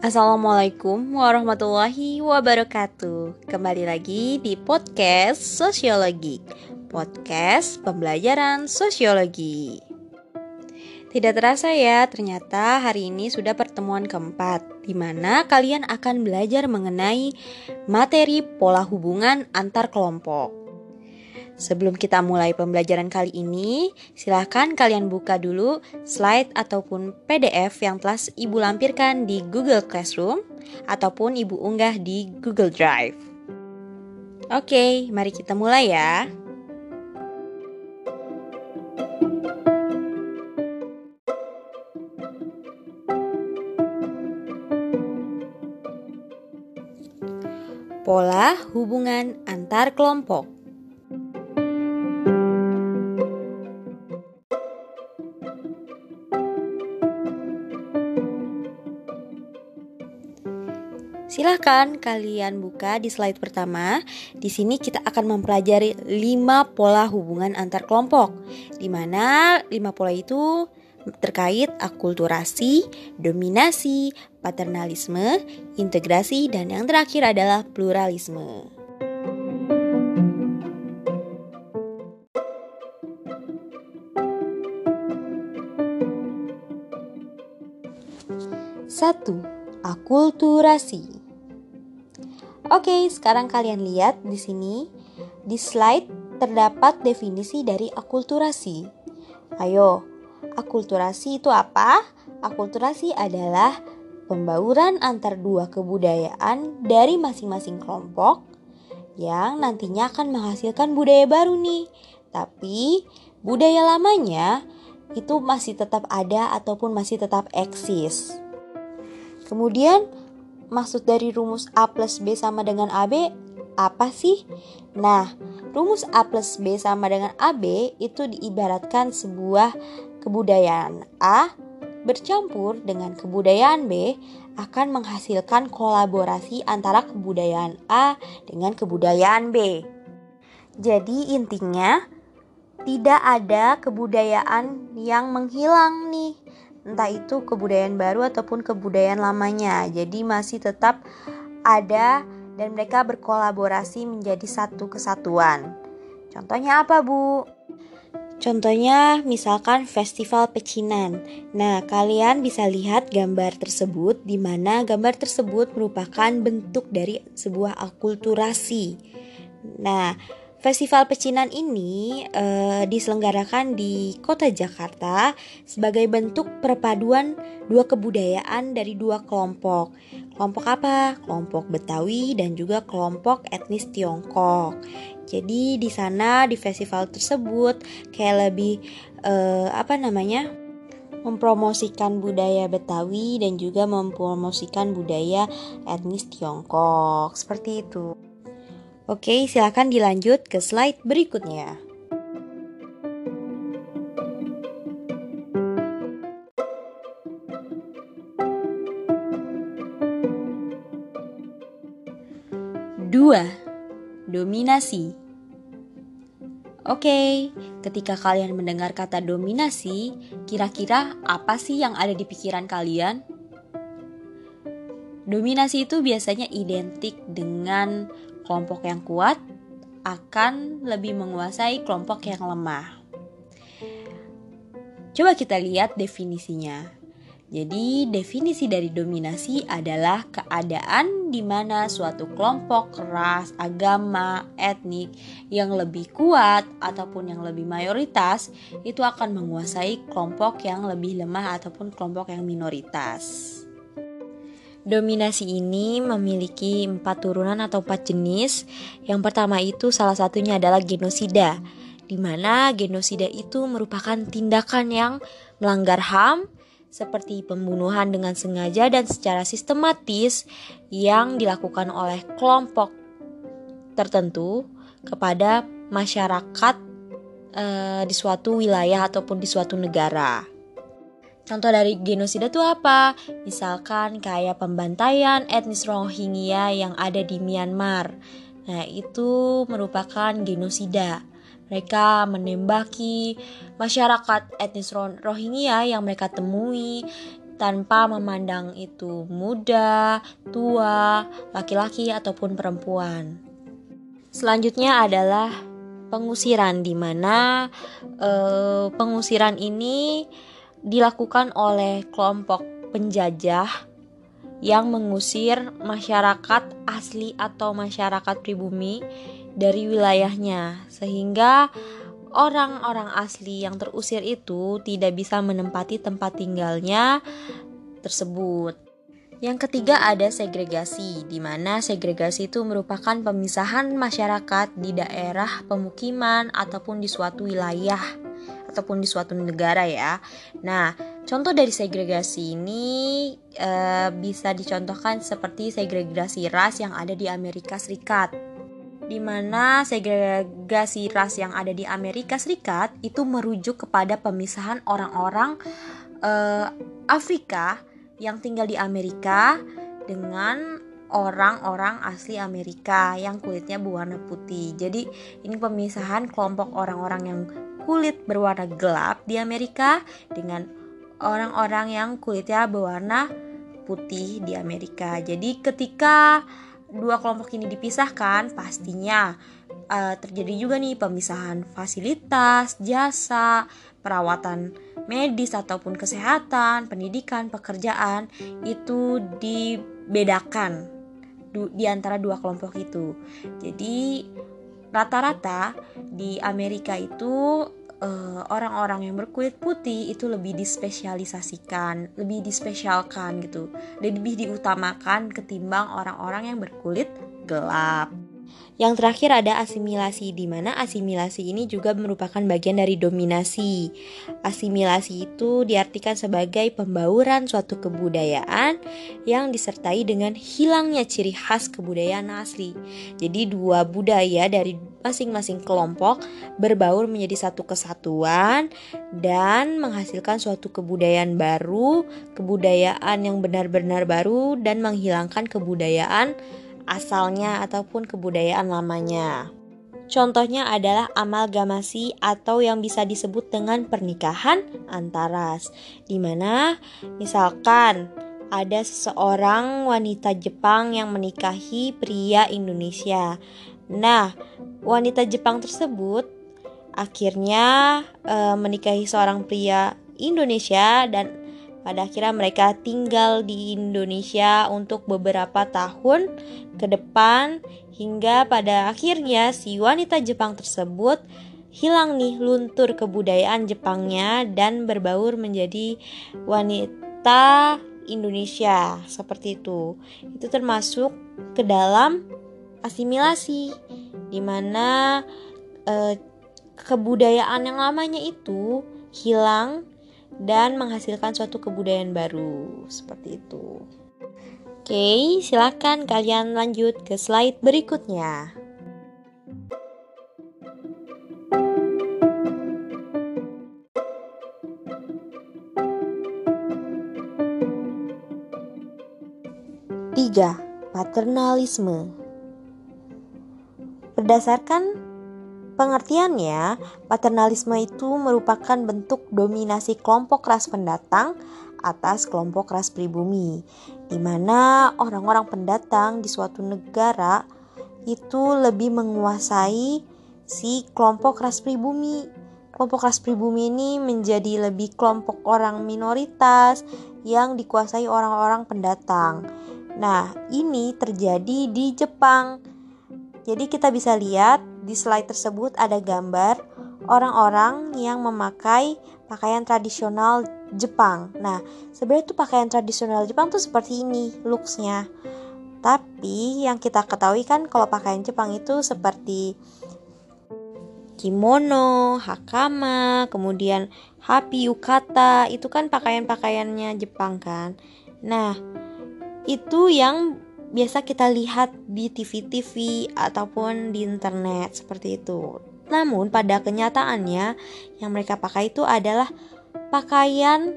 Assalamualaikum warahmatullahi wabarakatuh. Kembali lagi di podcast Sosiologi, podcast pembelajaran sosiologi. Tidak terasa ya, ternyata hari ini sudah pertemuan keempat, di mana kalian akan belajar mengenai materi pola hubungan antar kelompok. Sebelum kita mulai pembelajaran kali ini, silahkan kalian buka dulu slide ataupun PDF yang telah Ibu lampirkan di Google Classroom ataupun Ibu unggah di Google Drive. Oke, mari kita mulai ya. Pola hubungan antar kelompok. Silahkan kalian buka di slide pertama. Di sini kita akan mempelajari 5 pola hubungan antar kelompok. Di mana 5 pola itu terkait akulturasi, dominasi, paternalisme, integrasi, dan yang terakhir adalah pluralisme. Satu, akulturasi. Oke, sekarang kalian lihat di sini di slide terdapat definisi dari akulturasi. Ayo, akulturasi itu apa? Akulturasi adalah pembauran antar dua kebudayaan dari masing-masing kelompok yang nantinya akan menghasilkan budaya baru nih. Tapi budaya lamanya itu masih tetap ada ataupun masih tetap eksis. Kemudian maksud dari rumus A plus B sama dengan AB apa sih? Nah, rumus A plus B sama dengan AB itu diibaratkan sebuah kebudayaan A bercampur dengan kebudayaan B akan menghasilkan kolaborasi antara kebudayaan A dengan kebudayaan B. Jadi intinya tidak ada kebudayaan yang menghilang nih entah itu kebudayaan baru ataupun kebudayaan lamanya. Jadi masih tetap ada dan mereka berkolaborasi menjadi satu kesatuan. Contohnya apa, Bu? Contohnya misalkan festival pecinan. Nah, kalian bisa lihat gambar tersebut di mana gambar tersebut merupakan bentuk dari sebuah akulturasi. Nah, Festival pecinan ini uh, diselenggarakan di kota Jakarta sebagai bentuk perpaduan dua kebudayaan dari dua kelompok. Kelompok apa? Kelompok Betawi dan juga kelompok etnis Tiongkok. Jadi di sana di festival tersebut kayak lebih uh, apa namanya? mempromosikan budaya Betawi dan juga mempromosikan budaya etnis Tiongkok. Seperti itu. Oke, silakan dilanjut ke slide berikutnya. Dua, dominasi. Oke, ketika kalian mendengar kata dominasi, kira-kira apa sih yang ada di pikiran kalian? Dominasi itu biasanya identik dengan kelompok yang kuat akan lebih menguasai kelompok yang lemah. Coba kita lihat definisinya. Jadi, definisi dari dominasi adalah keadaan di mana suatu kelompok ras, agama, etnik yang lebih kuat ataupun yang lebih mayoritas itu akan menguasai kelompok yang lebih lemah ataupun kelompok yang minoritas. Dominasi ini memiliki empat turunan atau empat jenis. Yang pertama itu salah satunya adalah genosida, di mana genosida itu merupakan tindakan yang melanggar HAM seperti pembunuhan dengan sengaja dan secara sistematis yang dilakukan oleh kelompok tertentu kepada masyarakat e, di suatu wilayah ataupun di suatu negara. Contoh dari genosida itu apa? Misalkan kayak pembantaian etnis Rohingya yang ada di Myanmar. Nah, itu merupakan genosida. Mereka menembaki masyarakat etnis Rohingya yang mereka temui tanpa memandang itu muda, tua, laki-laki ataupun perempuan. Selanjutnya adalah pengusiran di mana eh, pengusiran ini dilakukan oleh kelompok penjajah yang mengusir masyarakat asli atau masyarakat pribumi dari wilayahnya sehingga orang-orang asli yang terusir itu tidak bisa menempati tempat tinggalnya tersebut. Yang ketiga ada segregasi, di mana segregasi itu merupakan pemisahan masyarakat di daerah pemukiman ataupun di suatu wilayah ataupun di suatu negara ya. Nah, contoh dari segregasi ini e, bisa dicontohkan seperti segregasi ras yang ada di Amerika Serikat di mana segregasi ras yang ada di Amerika Serikat itu merujuk kepada pemisahan orang-orang uh, Afrika yang tinggal di Amerika dengan orang-orang asli Amerika yang kulitnya berwarna putih. Jadi ini pemisahan kelompok orang-orang yang kulit berwarna gelap di Amerika dengan orang-orang yang kulitnya berwarna putih di Amerika. Jadi ketika dua kelompok ini dipisahkan, pastinya uh, terjadi juga nih pemisahan fasilitas, jasa, perawatan medis ataupun kesehatan, pendidikan, pekerjaan itu dibedakan di antara dua kelompok itu. Jadi rata-rata di Amerika itu orang-orang uh, yang berkulit putih itu lebih dispesialisasikan, lebih dispesialkan gitu, lebih diutamakan ketimbang orang-orang yang berkulit gelap. Yang terakhir ada asimilasi, di mana asimilasi ini juga merupakan bagian dari dominasi. Asimilasi itu diartikan sebagai pembauran suatu kebudayaan yang disertai dengan hilangnya ciri khas kebudayaan asli. Jadi dua budaya dari masing-masing kelompok berbaur menjadi satu kesatuan dan menghasilkan suatu kebudayaan baru, kebudayaan yang benar-benar baru dan menghilangkan kebudayaan asalnya ataupun kebudayaan lamanya. Contohnya adalah amalgamasi atau yang bisa disebut dengan pernikahan antaras, di mana misalkan ada seseorang wanita Jepang yang menikahi pria Indonesia. Nah, wanita Jepang tersebut akhirnya e, menikahi seorang pria Indonesia dan pada akhirnya mereka tinggal di Indonesia untuk beberapa tahun ke depan hingga pada akhirnya si wanita Jepang tersebut hilang nih luntur kebudayaan Jepangnya dan berbaur menjadi wanita Indonesia seperti itu. Itu termasuk ke dalam asimilasi di mana eh, kebudayaan yang lamanya itu hilang dan menghasilkan suatu kebudayaan baru seperti itu. Oke, silakan kalian lanjut ke slide berikutnya. Tiga, paternalisme. Berdasarkan Pengertiannya, paternalisme itu merupakan bentuk dominasi kelompok ras pendatang atas kelompok ras pribumi, di mana orang-orang pendatang di suatu negara itu lebih menguasai si kelompok ras pribumi. Kelompok ras pribumi ini menjadi lebih kelompok orang minoritas yang dikuasai orang-orang pendatang. Nah, ini terjadi di Jepang. Jadi kita bisa lihat di slide tersebut ada gambar orang-orang yang memakai pakaian tradisional Jepang. Nah, sebenarnya tuh pakaian tradisional Jepang tuh seperti ini looksnya. Tapi yang kita ketahui kan kalau pakaian Jepang itu seperti kimono, hakama, kemudian hapi, yukata, itu kan pakaian-pakaiannya Jepang kan. Nah, itu yang biasa kita lihat di TV-TV ataupun di internet seperti itu. Namun pada kenyataannya yang mereka pakai itu adalah pakaian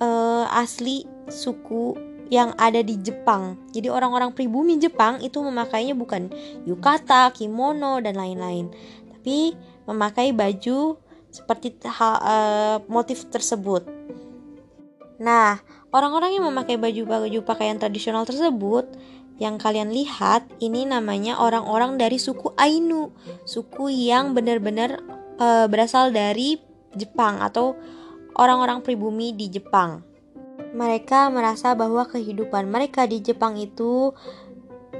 uh, asli suku yang ada di Jepang. Jadi orang-orang pribumi Jepang itu memakainya bukan yukata, kimono dan lain-lain. Tapi memakai baju seperti uh, motif tersebut. Nah, orang-orang yang memakai baju-baju pakaian tradisional tersebut yang kalian lihat ini namanya orang-orang dari suku Ainu, suku yang benar-benar uh, berasal dari Jepang atau orang-orang pribumi di Jepang. Mereka merasa bahwa kehidupan mereka di Jepang itu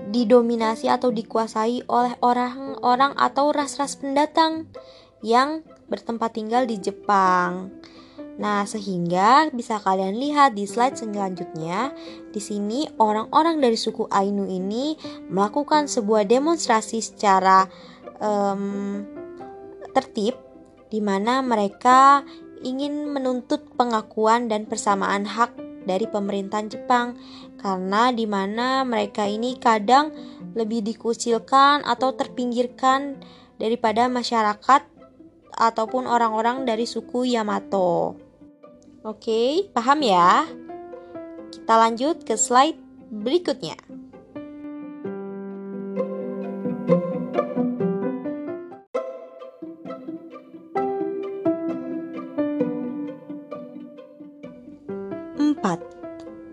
didominasi atau dikuasai oleh orang-orang atau ras-ras pendatang yang bertempat tinggal di Jepang. Nah, sehingga bisa kalian lihat di slide selanjutnya, di sini orang-orang dari suku Ainu ini melakukan sebuah demonstrasi secara um, tertib, di mana mereka ingin menuntut pengakuan dan persamaan hak dari pemerintahan Jepang karena di mana mereka ini kadang lebih dikucilkan atau terpinggirkan daripada masyarakat ataupun orang-orang dari suku Yamato. Oke, paham ya? Kita lanjut ke slide berikutnya.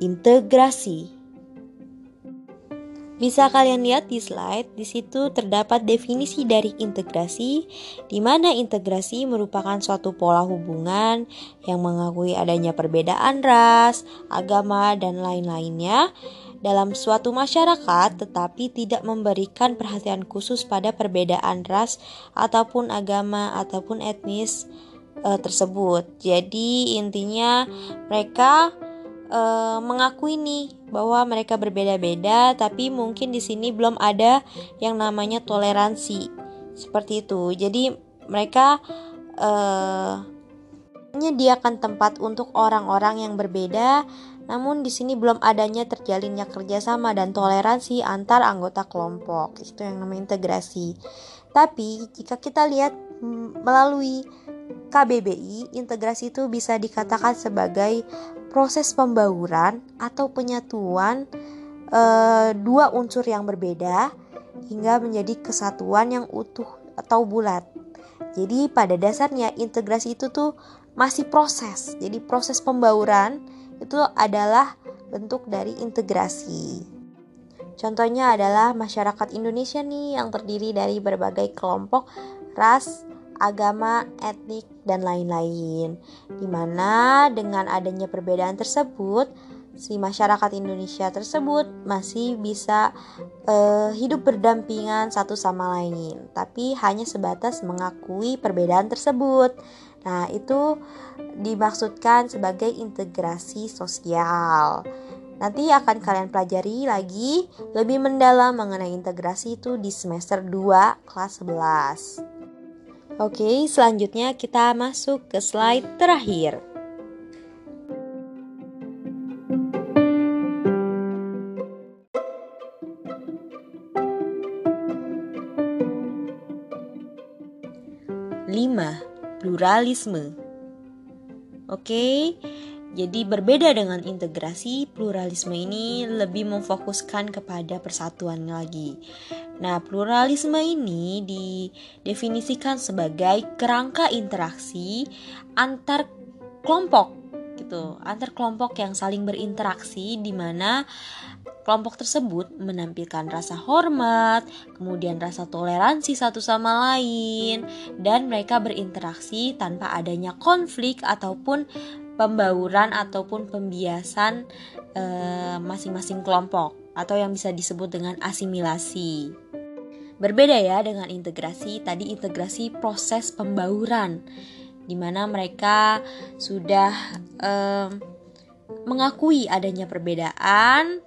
integrasi. Bisa kalian lihat di slide, di situ terdapat definisi dari integrasi, di mana integrasi merupakan suatu pola hubungan yang mengakui adanya perbedaan ras, agama, dan lain-lainnya dalam suatu masyarakat, tetapi tidak memberikan perhatian khusus pada perbedaan ras ataupun agama ataupun etnis e, tersebut. Jadi intinya mereka uh, mengakui nih bahwa mereka berbeda-beda, tapi mungkin di sini belum ada yang namanya toleransi seperti itu. Jadi mereka uh, menyediakan tempat untuk orang-orang yang berbeda, namun di sini belum adanya terjalinnya kerjasama dan toleransi antar anggota kelompok. Itu yang namanya integrasi. Tapi jika kita lihat melalui KBBI, integrasi itu bisa dikatakan sebagai proses pembauran atau penyatuan e, dua unsur yang berbeda hingga menjadi kesatuan yang utuh atau bulat. Jadi pada dasarnya integrasi itu tuh masih proses. Jadi proses pembauran itu adalah bentuk dari integrasi. Contohnya adalah masyarakat Indonesia nih yang terdiri dari berbagai kelompok ras, agama, etnik, dan lain-lain. Di mana dengan adanya perbedaan tersebut, si masyarakat Indonesia tersebut masih bisa uh, hidup berdampingan satu sama lain, tapi hanya sebatas mengakui perbedaan tersebut. Nah, itu dimaksudkan sebagai integrasi sosial. Nanti akan kalian pelajari lagi lebih mendalam mengenai integrasi itu di semester 2 kelas 11. Oke, selanjutnya kita masuk ke slide terakhir. Lima, pluralisme. Oke, jadi berbeda dengan integrasi, pluralisme ini lebih memfokuskan kepada persatuan lagi. Nah, pluralisme ini didefinisikan sebagai kerangka interaksi antar kelompok gitu, antar kelompok yang saling berinteraksi di mana kelompok tersebut menampilkan rasa hormat, kemudian rasa toleransi satu sama lain, dan mereka berinteraksi tanpa adanya konflik ataupun pembauran ataupun pembiasan eh, masing-masing uh, kelompok atau yang bisa disebut dengan asimilasi. Berbeda ya dengan integrasi, tadi integrasi proses pembauran di mana mereka sudah um, mengakui adanya perbedaan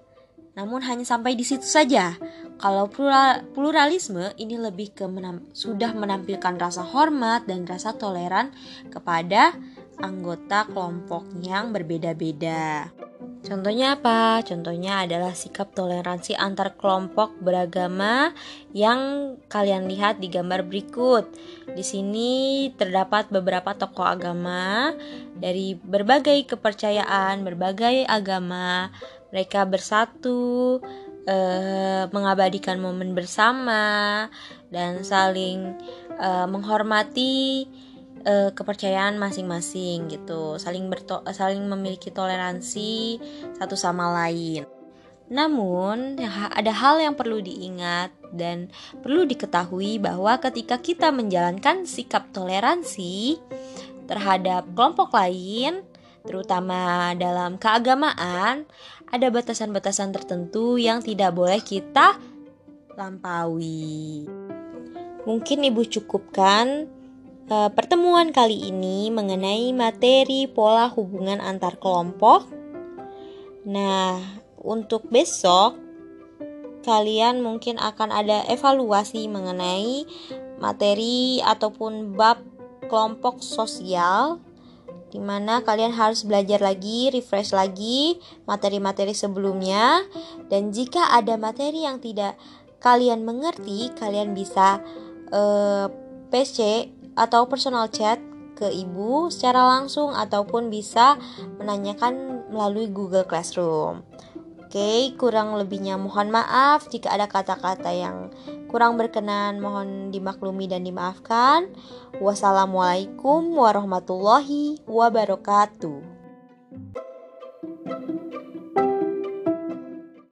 namun hanya sampai di situ saja. Kalau plural, pluralisme ini lebih ke menam, sudah menampilkan rasa hormat dan rasa toleran kepada anggota kelompok yang berbeda-beda. Contohnya apa? Contohnya adalah sikap toleransi antar kelompok beragama yang kalian lihat di gambar berikut. Di sini terdapat beberapa tokoh agama dari berbagai kepercayaan, berbagai agama. Mereka bersatu, eh, mengabadikan momen bersama dan saling uh, menghormati uh, kepercayaan masing-masing gitu, saling berto saling memiliki toleransi satu sama lain. Namun, ada hal yang perlu diingat dan perlu diketahui bahwa ketika kita menjalankan sikap toleransi terhadap kelompok lain, terutama dalam keagamaan, ada batasan-batasan tertentu yang tidak boleh kita lampaui. Mungkin Ibu cukupkan uh, pertemuan kali ini mengenai materi pola hubungan antar kelompok. Nah, untuk besok kalian mungkin akan ada evaluasi mengenai materi ataupun bab kelompok sosial di mana kalian harus belajar lagi, refresh lagi materi-materi sebelumnya dan jika ada materi yang tidak kalian mengerti, kalian bisa eh, PC atau personal chat ke ibu secara langsung ataupun bisa menanyakan melalui Google Classroom. Oke, kurang lebihnya mohon maaf jika ada kata-kata yang kurang berkenan, mohon dimaklumi dan dimaafkan. Wassalamualaikum warahmatullahi wabarakatuh.